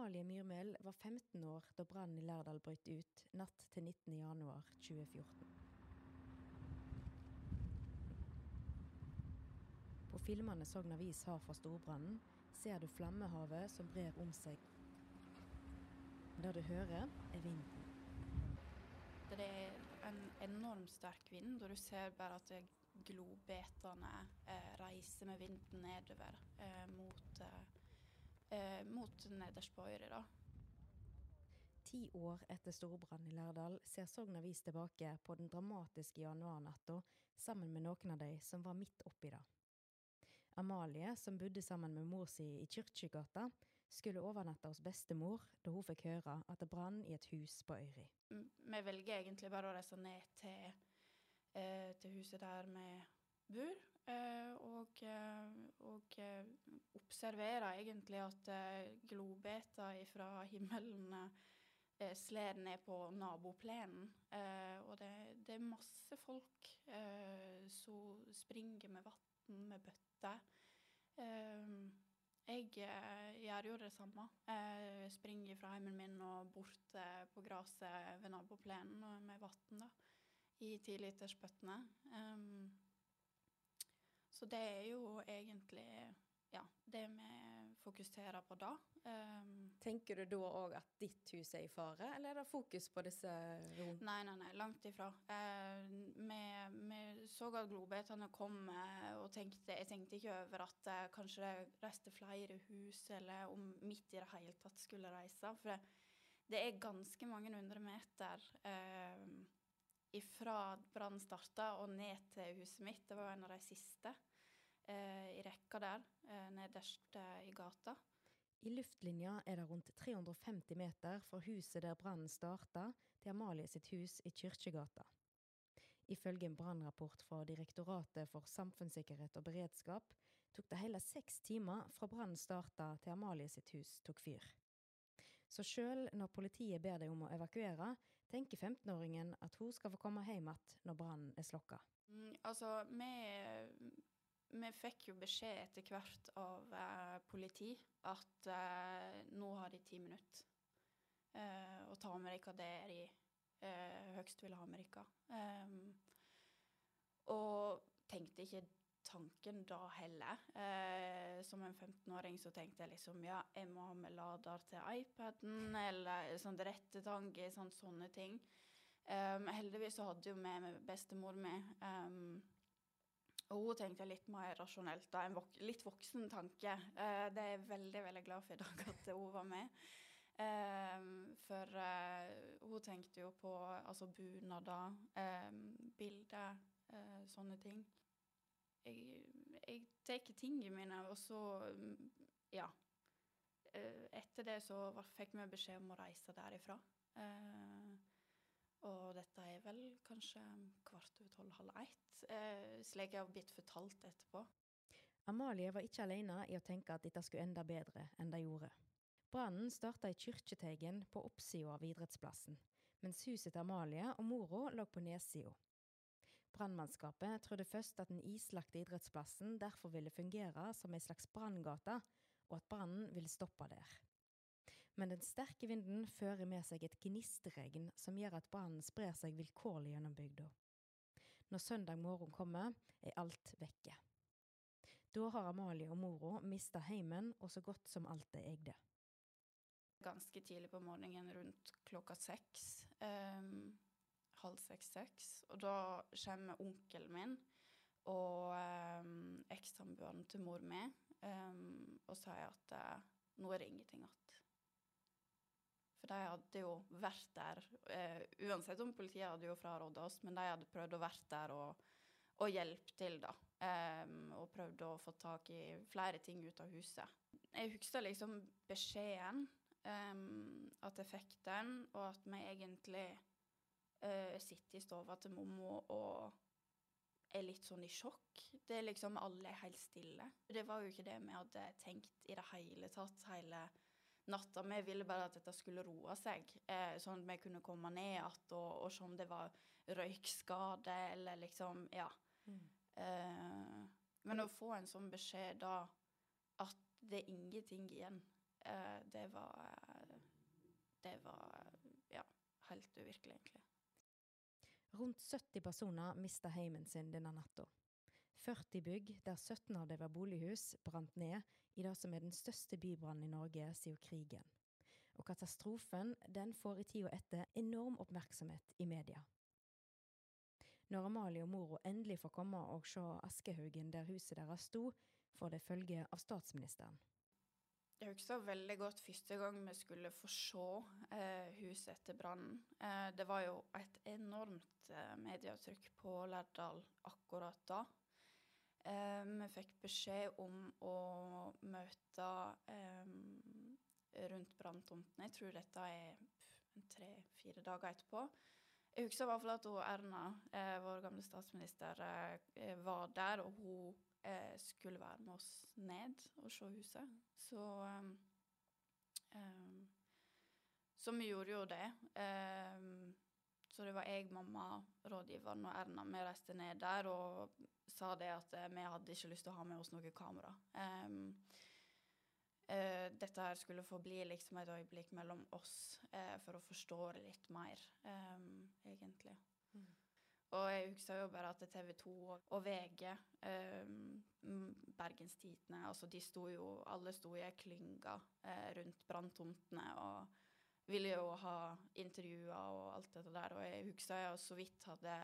Amalie Myrmel var 15 år da brannen i Lærdal brøt ut natt til 19. januar 2014. På filmene Sogn Avis har fra storbrannen, ser du flammehavet som brer om seg. Det du hører, er vinden. Det er en enormt sterk vind, og du ser bare at globetene eh, reiser med vinden nedover eh, mot, eh, eh, mot nederst på øyre. da. Ti år etter storbrannen i Lærdal ser Sogn Avis tilbake på den dramatiske januarnatta sammen med noen av de som var midt oppi det. Amalie, som bodde sammen med mor si i Kyrkjegata, skulle overnatte hos bestemor da hun fikk høre at det brann i et hus på Øyri. Vi velger egentlig bare å reise ned til, eh, til huset der vi bor, eh, og, eh, og eh, observerer egentlig at globeter fra himmelen sler ned på naboplenen. Og det, det er masse folk som springer med vann, med bøtter. Jeg gjør jo det samme. Jeg springer fra heimen min og bort på gresset ved naboplenen med vann i tilitersbøttene. Um, så det er jo egentlig ja, det vi fokuserer på da. Um, Tenker du da òg at ditt hus er i fare, eller er det fokus på disse rundt? Nei, nei, nei, langt ifra. Uh, vi, vi så at globetene kom, eh, og tenkte, jeg tenkte ikke over at uh, kanskje det reiste flere hus, eller om midt i det hele tatt skulle reise. For det, det er ganske mange hundre meter Uh, ifra brannen starta og ned til huset mitt. Det var en av de siste i rekka der, eh, nederst eh, i gata. I luftlinja er det rundt 350 meter fra huset der brannen starta, til Amalie sitt hus i Kirkegata. Ifølge en brannrapport fra Direktoratet for samfunnssikkerhet og beredskap tok det hele seks timer fra brannen starta til Amalie sitt hus tok fyr. Så sjøl når politiet ber deg om å evakuere, tenker 15-åringen at hun skal få komme hjem igjen når brannen er slokka. Mm, altså, vi, vi fikk jo beskjed etter hvert av eh, politi at eh, nå har de ti minutter. Eh, og ta deg det de eh, høgst vil ha med dere. Ehm, og tenkte ikke tanken da heller. Eh, som en 15-åring så tenkte jeg liksom ja, jeg må ha med lader til iPaden, eller sånn rettetange, sånn, sånne ting. Um, heldigvis så hadde jo vi med bestemor med. Um, og hun tenkte litt mer rasjonelt, da, en vok litt voksen tanke. Eh, det er jeg veldig veldig glad for i dag at hun var med. Um, for eh, hun tenkte jo på altså bunader, um, bilder, eh, sånne ting. Jeg, jeg tar tingene mine, og så mm, ja. Eh, etter det så fikk vi beskjed om å reise derifra. Eh, og dette er vel kanskje kvart over tolv, halv ett, eh, slik jeg har blitt fortalt etterpå. Amalie var ikke alene i å tenke at dette skulle enda bedre enn det gjorde. Brannen starta i kirketeigen på oppsida av idrettsplassen, mens huset til Amalie og mora lå på nedsida. Brannmannskapet trodde først at den islagte idrettsplassen derfor ville fungere som ei slags branngate, og at brannen ville stoppe der. Men den sterke vinden fører med seg et gnistregn som gjør at brannen sprer seg vilkårlig gjennom bygda. Når søndag morgen kommer, er alt vekke. Da har Amalie og mora mista heimen og så godt som alt de eide. Ganske tidlig på morgenen, rundt klokka seks. Um, halv seks-seks. Og da kommer onkelen min og um, ekssamboeren til mor mi um, og sier at uh, nå er det ingenting igjen. De hadde jo vært der. Eh, uansett om politiet hadde jo frarådet oss, men de hadde prøvd å vært der og, og hjelpe til, da. Um, og prøvd å få tak i flere ting ut av huset. Jeg husker liksom beskjeden, um, at jeg fikk den, og at vi egentlig uh, sitter i stua til mormor og er litt sånn i sjokk. Det er liksom Alle er helt stille. Det var jo ikke det vi hadde tenkt i det hele tatt hele natta. Vi ville bare at dette skulle roe seg, eh, sånn at vi kunne komme ned igjen og, og se om det var røykskade eller liksom Ja. Mm. Eh, men å få en sånn beskjed da at det er ingenting igjen, eh, det var Det var ja, helt uvirkelig, egentlig. Rundt 70 personer mista heimen sin denne natta. 40 bygg, der 17 av dem var bolighus, brant ned i det som er den største bybrannen i Norge siden krigen. Og katastrofen den får i tida etter enorm oppmerksomhet i media. Når Amalie og mora endelig får komme og se Askehaugen der huset deres sto, får det følge av statsministeren. Jeg husker veldig godt første gang vi skulle få se eh, huset etter brannen. Eh, det var jo et enormt eh, medietrykk på Lærdal akkurat da. Eh, vi fikk beskjed om å møte eh, rundt branntomtene. Jeg tror dette er tre-fire dager etterpå. Jeg husker i hvert fall at hun, Erna, eh, vår gamle statsminister, var der, og hun eh, skulle være med oss ned og se huset. Så um, Så vi gjorde jo det. Um, så det var jeg, mamma, rådgiveren og Erna. Vi reiste ned der og sa det at eh, vi hadde ikke lyst til å ha med oss noe kamera. Um, uh, dette her skulle få bli liksom et øyeblikk mellom oss uh, for å forstå det litt mer, um, egentlig. Mm. Og jeg husker jo bare at TV 2 og VG, um, Bergens Tidende altså de sto jo, Alle sto i ei klynge uh, rundt branntomtene og ville jo ha intervjuer og alt dette der. Og jeg husker jeg så vidt hadde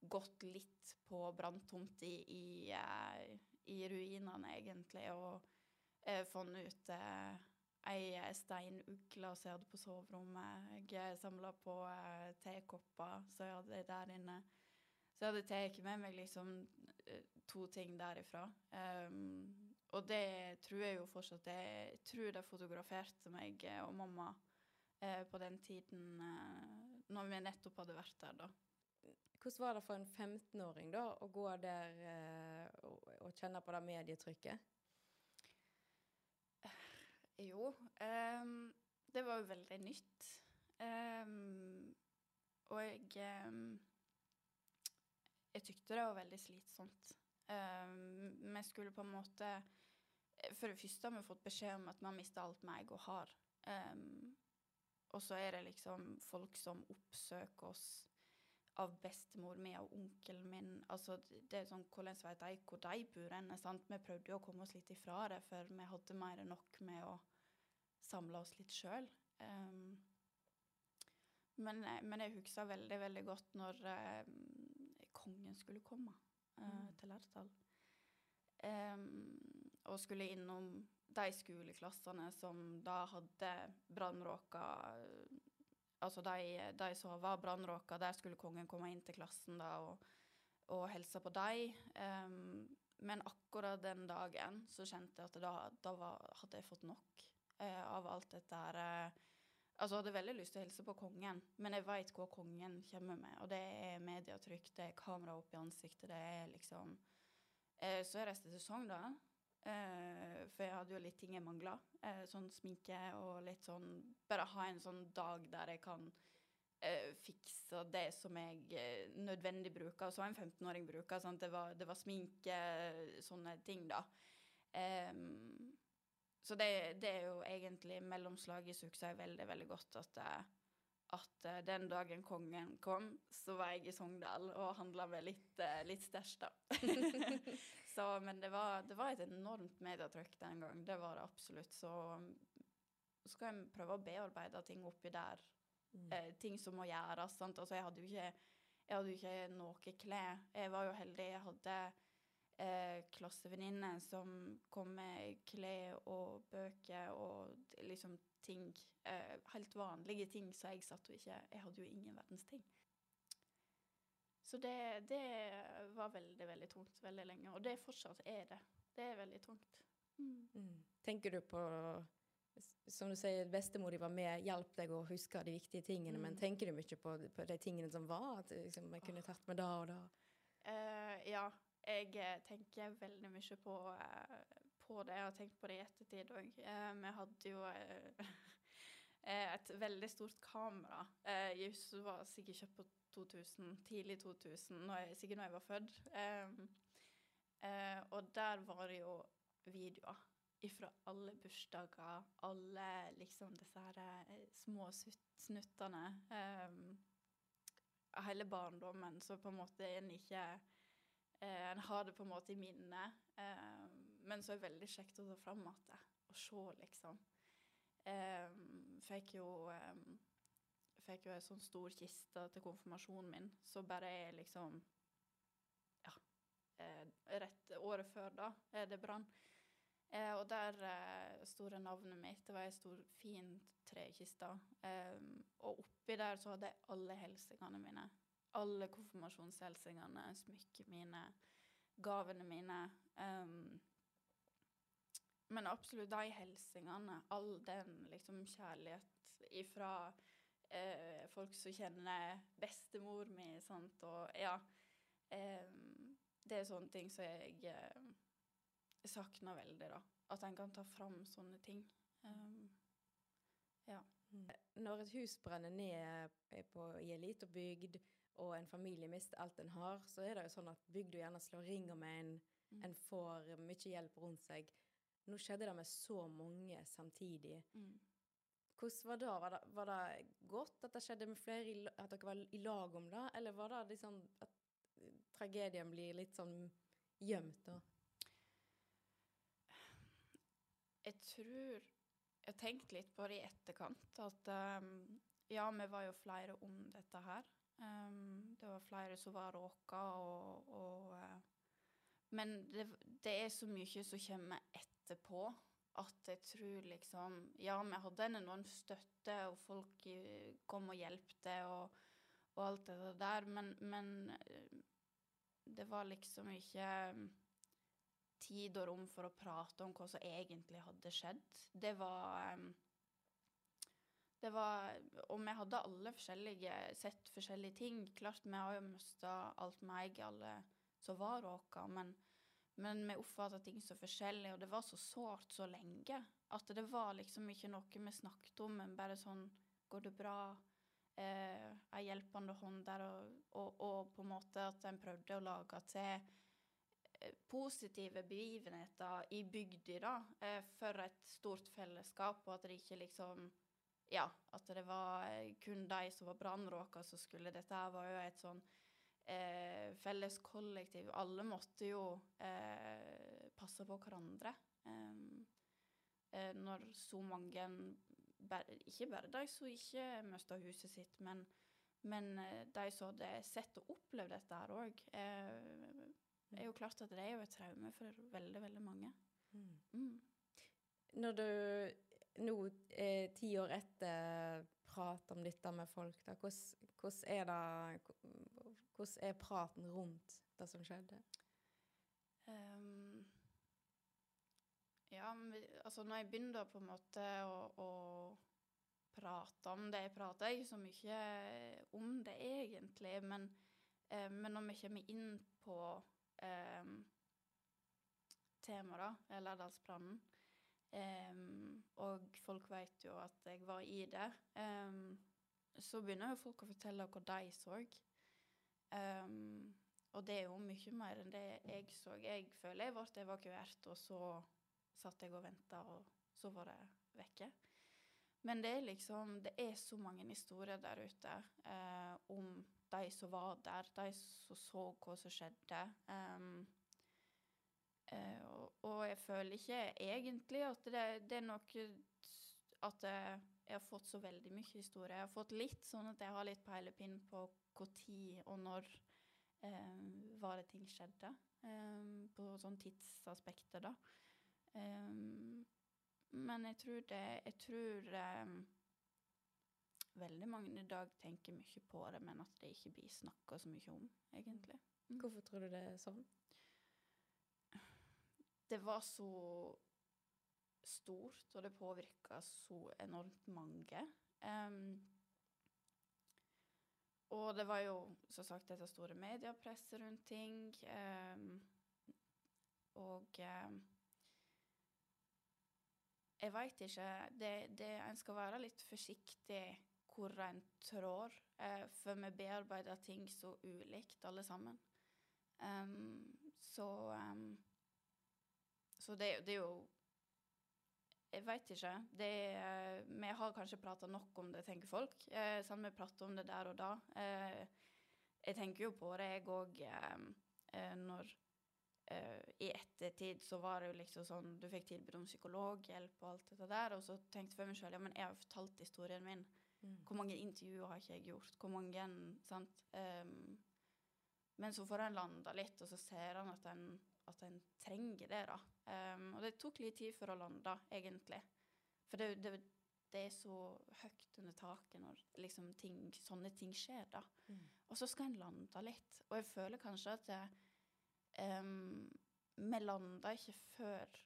gått litt på branntomt i, i, uh, i, ruinene, egentlig, og uh, funnet ut uh, ei steinugle som jeg hadde på soverommet. Jeg samla på tekopper som jeg hadde der inne. Så jeg hadde tatt med meg liksom eh, to ting derifra. Um, og det tror jeg jo fortsatt Jeg tror de fotograferte meg og mamma uh, på den tiden uh, når vi nettopp hadde vært der, da. Hvordan var det for en 15-åring da å gå der eh, og, og, kjenne på det medietrykket? Jo, um, det var jo veldig nytt. Um, og jeg um, jeg tykte det var veldig slitsomt. Vi skulle på en måte For det første har vi fått beskjed om at vi har mista alt meg og har. Og så er det liksom folk som oppsøker oss av bestemor mi og onkelen min. Altså, det er sånn, Hvordan vet de hvor de bor hen? Vi prøvde jo å komme oss litt ifra det, for vi hadde mer enn nok med å samle oss litt sjøl. Um, men, men, jeg husker veldig, veldig godt når uh, kongen skulle komme uh, mm. til Lærdal. Um, og skulle innom de skoleklassene som da hadde brannråka Altså de, de, som var brannråka, der skulle kongen komme inn til klassen da og, og helse på dem. Um, men akkurat den dagen så kjente jeg at da, da var, hadde jeg fått nok uh, av alt dette her. Uh, Altså, jeg hadde veldig lyst til å hilse på kongen, men jeg veit hva kongen kommer med. Og det er medietrykk, det er kamera opp i ansiktet, det er liksom eh, Så jeg reiste til Sogndal, eh, for jeg hadde jo litt ting jeg mangla. Eh, sånn sminke og litt sånn Bare ha en sånn dag der jeg kan eh, fikse det som jeg eh, nødvendig bruker, og så en 15-åring bruker. Sant? Det, var, det var sminke, sånne ting, da. Um, så det, det, er jo egentlig mellomslaget i husker veldig, veldig godt at, eh, at uh, den dagen kongen kom, så var jeg i Sogndal og handla med litt, uh, litt stæsj, da. så, men det var, det var, et enormt medietrykk den gang. Det var det absolutt. Så skal jeg prøve å bearbeide ting oppi der. Mm. Eh, ting som må gjøres. sant? Altså, jeg hadde jo ikke, jeg hadde jo ikke noe klær. Jeg var jo heldig. Jeg hadde eh, klassevenninne som kom med klær og bøker og liksom ting. Eh, helt vanlige ting, så jeg satt jo ikke Jeg hadde jo ingen verdens ting. Så det, det var veldig, veldig tungt veldig lenge. Og det fortsatt er det. Det er veldig tungt. Mm. Mm. Tenker du på som du sier, bestemor var med, hjalp deg å huske de viktige tingene, mm. men tenker du mye på, på, de tingene som var? At liksom, jeg kunne tatt med da og da? Uh, ja, jeg eh, tenker veldig mye på, uh, på, det. Jeg har tenkt på det i ettertid òg. Uh, vi hadde jo et veldig stort kamera. Jeg var sikkert kjøpt på 2000, tidlig 2000, når jeg, sikkert når jeg var født. Og der var det jo videoer ifra alle bursdager, alle liksom disse her eh, små snuttene. Um, hele barndommen, så på en måte en ikke eh, En har det på en måte i minnet, um, men så er det veldig kjekt å ta fram igjen og se, liksom. Fikk jo fikk jo ei sånn stor kiste til konfirmasjonen min, så bare er liksom Ja. Eh, rett året før, da, er det brann. Eh, og der eh, sto det navnet mitt. Det var ei stor, fin trekiste. Eh, og oppi der så hadde jeg alle helsingene mine. Alle konfirmasjonshelsingene, smykkene mine, gavene mine. Um, men absolutt de helsingene, all den liksom kjærlighet ifra eh, folk som kjenner bestemor mi, sant, og ja eh, Det er sånne ting som jeg eh, savner veldig, da. At en kan ta fram sånne ting. Um, ja. Mm. Når et hus brenner ned på, i en lita bygd, og en familie mister alt en har, så er det jo sånn at bygda gjerne slår ring om en, mm. en får mye hjelp rundt seg. Nå skjedde det med så mange samtidig. Mm. Hvordan var det? Var, det? var det godt at det skjedde med flere, at dere var i lag om det, eller var det liksom at tragedien blir litt sånn gjemt, da? Jeg tror Jeg har tenkt litt på det i etterkant. At um, ja, vi var jo flere om dette her. Um, det var flere som var råka, og, og uh, Men det, det, er så mye som kommer etterpå at jeg tror liksom Ja, vi hadde en enorm støtte, og folk kom og hjelpte, og, og alt det der, men, men uh, det var liksom ikke um, tid og rom for å prate om hva som egentlig hadde skjedd. Det var um, det var Og vi hadde alle forskjellige sett forskjellige ting. Klart, vi har jo mista alt meg, alle som var råka, men, men vi oppfatta ting så forskjellig, og det var så sårt så lenge at det var liksom ikke noe vi snakket om, men bare sånn Går det bra? Eh, en hjelpende hånd der, og, og, og, på en måte at en prøvde å lage til positive begivenheter i bygda eh, for et stort fellesskap, og at det ikke liksom Ja, at det var kun de som var brannråka som skulle Dette her var jo et sånn eh, felles kollektiv. Alle måtte jo eh, passe på hverandre. Eh, når så mange Ikke bare de som ikke mista huset sitt, men, men eh, de som hadde sett og opplevd dette her òg er jo klart at det er jo et traume for veldig, veldig mange. Mm. Mm. Når du nå, eh, ti år etter, prat om dette med folk, da, hvordan, hvordan, er det Hvordan er praten rundt det som skjedde? Um, ja, altså når jeg begynner på en måte å, å prate om det Jeg prater ikke så mye om det egentlig, men, eh, men når vi kommer inn på eh, temaet, da, Lærdalsplanen. Um, og folk vet jo at jeg var i det. Um, så begynner jo folk å fortelle hva de så. Um, og det er jo mye mer enn det jeg så. Jeg føler jeg ble evakuert, og så satt jeg og venta, og så var det vekke. Men det er liksom Det er så mange historier der ute eh, om de som var der, de som så hva som skjedde. Um, og, og, jeg føler ikke egentlig at det, det er noe At jeg har fått så veldig mye historie. Jeg har fått litt sånn at jeg har litt peilepinn på tid og når eh, var det ting skjedde. Eh, på sånn tidsaspekter, da. Eh, men jeg tror det Jeg tror veldig mange i dag tenker mye på det, men at det ikke blir snakka så mye om, egentlig. Mm. Hvorfor tror du det er sånn? Det var så stort, og det påvirka så enormt mange. Um, og det var jo som sagt dette store mediepresset rundt ting. Um, og um, jeg veit ikke det, det, En skal være litt forsiktig hvor en trår, uh, for vi bearbeider ting så ulikt, alle sammen. Um, så det, det, er jo jeg veit ikke. Det, vi har kanskje prata nok om det, tenker folk. Eh, sånn vi prater om det der og da. Eh, jeg tenker jo på det, jeg òg, eh, eh, når eh, I ettertid så var det jo liksom sånn Du fikk tilbud om psykologhjelp og alt dette der, og så tenkte jeg for meg sjøl ja, men jeg har fortalt historien min. Mm. Hvor mange intervjuer har ikke jeg gjort? Hvor mange Sant? Um, men så får en landa litt, og så ser han at en at en trenger det, da. Um, og det tok litt tid for å lande, egentlig. For det, det, det, er så høyt under taket når liksom ting, sånne ting skjer, da. Mm. Og så skal en lande litt. Og jeg føler kanskje at um, vi landa ikke før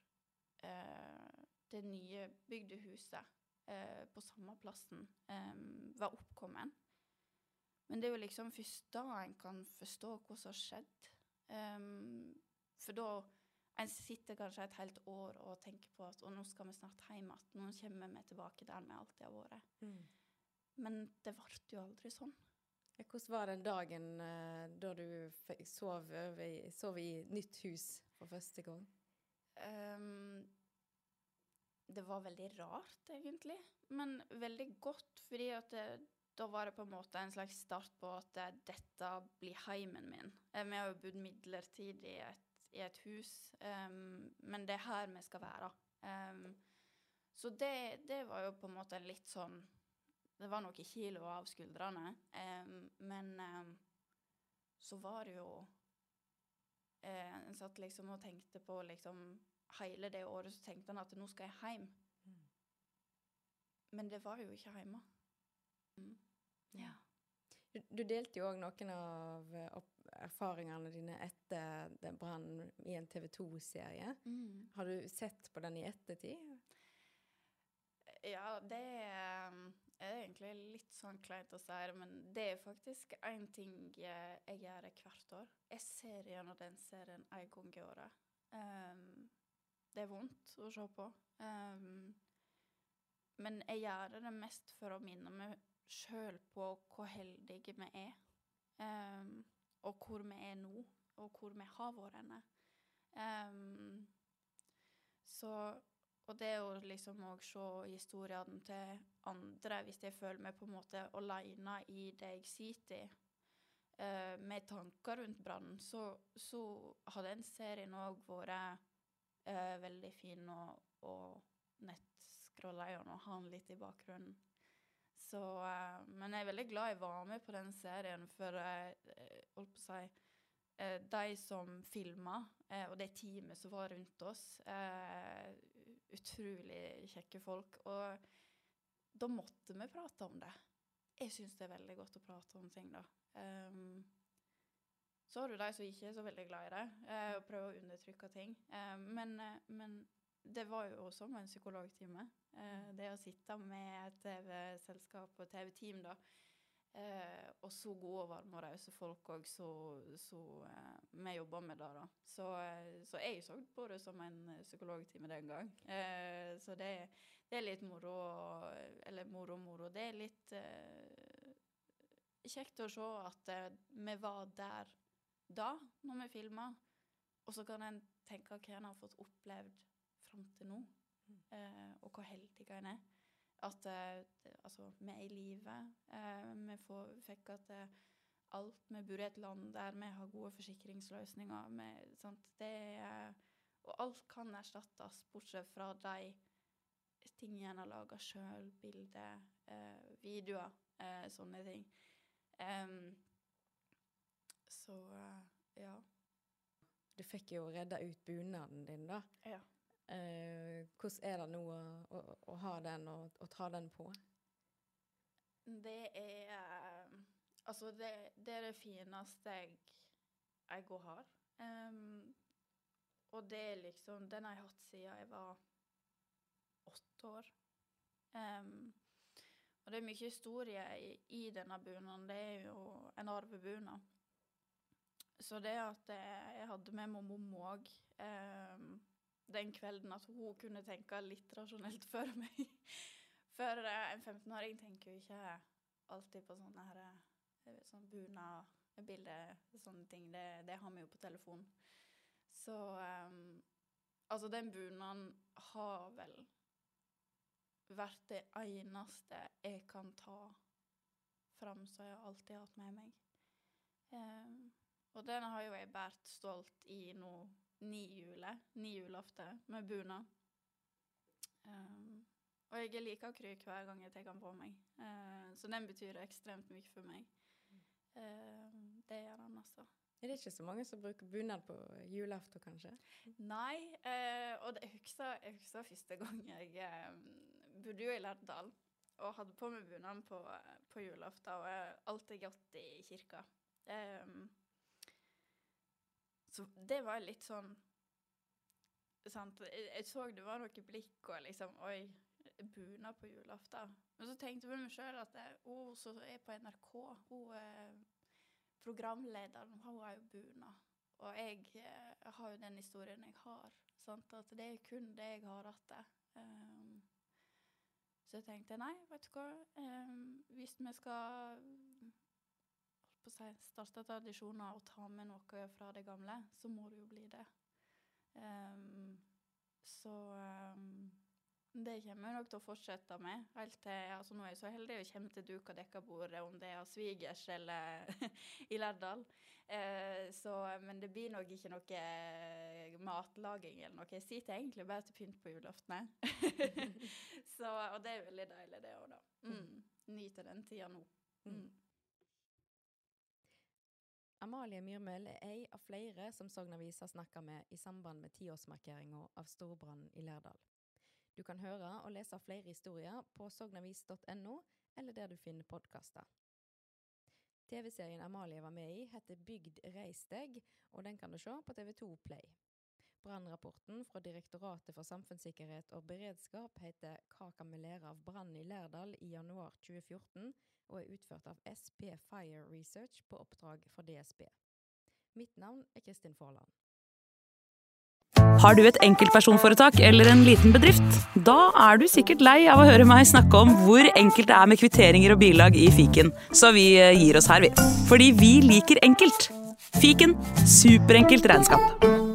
uh, det nye bygde huset uh, på samme plassen um, var oppkommet. Men det er jo liksom først da en kan forstå hva som har skjedd. Um, for da en sitter kanskje et helt år og tenker på at nå skal vi snart hjem igjen. Nå kommer vi tilbake der vi alltid har vært. Mm. Men det ble jo aldri sånn. Hvordan var den dagen uh, da du sov, over, sov, i nytt hus for første gang? Um, det var veldig rart, egentlig. Men veldig godt, fordi at det, da var det på en måte en slags start på at dette blir heimen min. Eh, vi har jo bodd midlertidig i et i et hus, um, men det er her vi skal være. Um, så det, det, var jo på en måte litt sånn Det var noen kilo av skuldrene, um, men så var det jo uh, En satt liksom og tenkte på liksom Hele det året så tenkte han at nå skal jeg hjem. Mm. Men det var jo ikke hjemme. Mm. Ja. Du, du, delte jo òg noen av erfaringene dine etter den brannen i en TV 2-serie. Mm. Har du sett på den i ettertid? Ja, det er, er egentlig litt sånn kleint å si, det, men det er faktisk én ting jeg, gjør hvert år. Jeg ser gjennom den serien en gang i året. Um, det er vondt å se på. Um, men jeg gjør det mest for å minne meg sjøl på hvor heldige vi er. Um, og hvor vi er nå, og hvor vi har vært henne. Um, så Og det å liksom òg se historiene til andre, hvis jeg føler meg på en måte aleine i det jeg sitter i, uh, med tanker rundt brannen, så, så har den serien òg vært uh, veldig fin å, å nettskrolle gjennom og ha den litt i bakgrunnen. Så, uh, men jeg er veldig glad jeg var med på den serien, for jeg uh, holdt på å si uh, De som filma, og det teamet som var rundt oss, utrolig kjekke folk. Og da måtte vi prate om det. Jeg syns det er veldig godt å prate om ting, da. Um, så har du de som ikke er så veldig glad i det, og prøver å undertrykke ting. men, men det var jo som en psykologtime. Eh, det å sitte med et TV-selskap og TV-team, da. Eh, og så gode, varme og rause folk òg, så eh, vi jobba med det, da. Så, eh, så, jeg så på det som en psykologtime den gang. Eh, så det, det, er litt moro Eller moro, moro. Det er litt eh, kjekt å se at vi var der da, når vi filma. Og så kan en tenke hva en har fått opplevd fram til nå, eh, og hvor heldig en er. At eh, altså, vi er i live. Eh, vi får, fikk at eh, alt Vi bor i et land der vi har gode forsikringsløsninger. Med, det, og alt kan erstattes, bortsett fra de tingene en har laga sjøl, bilder, eh, videoer, eh, sånne ting. Så eh, ja. Du fikk jo redda ut bunaden din, da. Ja. Eh, hvordan er det nå å, å, å ha den og, å ta den på? Det er eh, Altså, det, det er det fineste jeg, jeg har. Um, og det er liksom Den har jeg hatt siden jeg var åtte år. Um, og det er mye historie i, i denne bunaden. Det er jo en arvebunad. Så det at jeg, jeg hadde med meg mamma òg den kvelden, at hun kunne tenke litt rasjonelt for meg For eh, en 15-åring tenker jo ikke alltid på sånne her eh, sånn bunadbilder, sånne ting. Det, det har vi jo på telefon. Så um, Altså, den bunaden har vel vært det eneste jeg kan ta fram som jeg alltid har hatt med meg. Um, og den har jo jeg båret stolt i nå ni nihjulofte, med bunad. Um, og jeg er like kry hver gang jeg tar den på meg. uh, så den betyr ekstremt mye for meg. Uh, det gjør den, altså. Er det ikke så mange som bruker bunad på julaften, kanskje? Nei, eh, og det, jeg, husker, jeg husker første gang jeg eh, bodde jo i Lærdal og hadde på meg bunad på, på julaften, og jeg alltid gått i kirka. Em, så det var litt sånn sant? Jeg, så det var noen blikk og liksom Oi, bunad på julaften. Men så tenkte jeg på meg sjøl at hun som er på NRK, hun eh, programlederen, hun har jo bunad. Og jeg, eh, jeg har jo den historien jeg har. Sant? At det er kun det jeg har igjen. Um, så jeg tenkte nei, vet du hva. Um, hvis vi skal på å starte tradisjoner og ta med noe fra det gamle, så må det jo bli det. Um, så um, det kommer jeg nok til å fortsette med. Helt til, altså Nå er jeg så heldig å komme til duka dekka bordet, om det er av svigers eller i Lærdal. Uh, men det blir nok ikke noe matlaging eller noe. Jeg sitter egentlig bare til pynt på julaften. så, og det er veldig deilig, det òg, da. Mm. Nyter den tida nå. Mm. Amalie Myrmøll er ei av flere som Sognavisa snakka med i samband med tiårsmarkeringa av storbrannen i Lærdal. Du kan høre og lese flere historier på sognavis.no, eller der du finner podkaster. TV-serien Amalie var med i, heter Bygd reis deg, og den kan du se på TV2 Play. Brannrapporten fra Direktoratet for samfunnssikkerhet og beredskap heter Hva kan vi lære av brannen i Lærdal i januar 2014, og er utført av SP Fire Research på oppdrag fra DSB. Mitt navn er Kristin Forland. Har du et enkeltpersonforetak eller en liten bedrift? Da er du sikkert lei av å høre meg snakke om hvor enkelt det er med kvitteringer og bilag i fiken, så vi eh, gir oss her, vi. Fordi vi liker enkelt. Fiken superenkelt regnskap.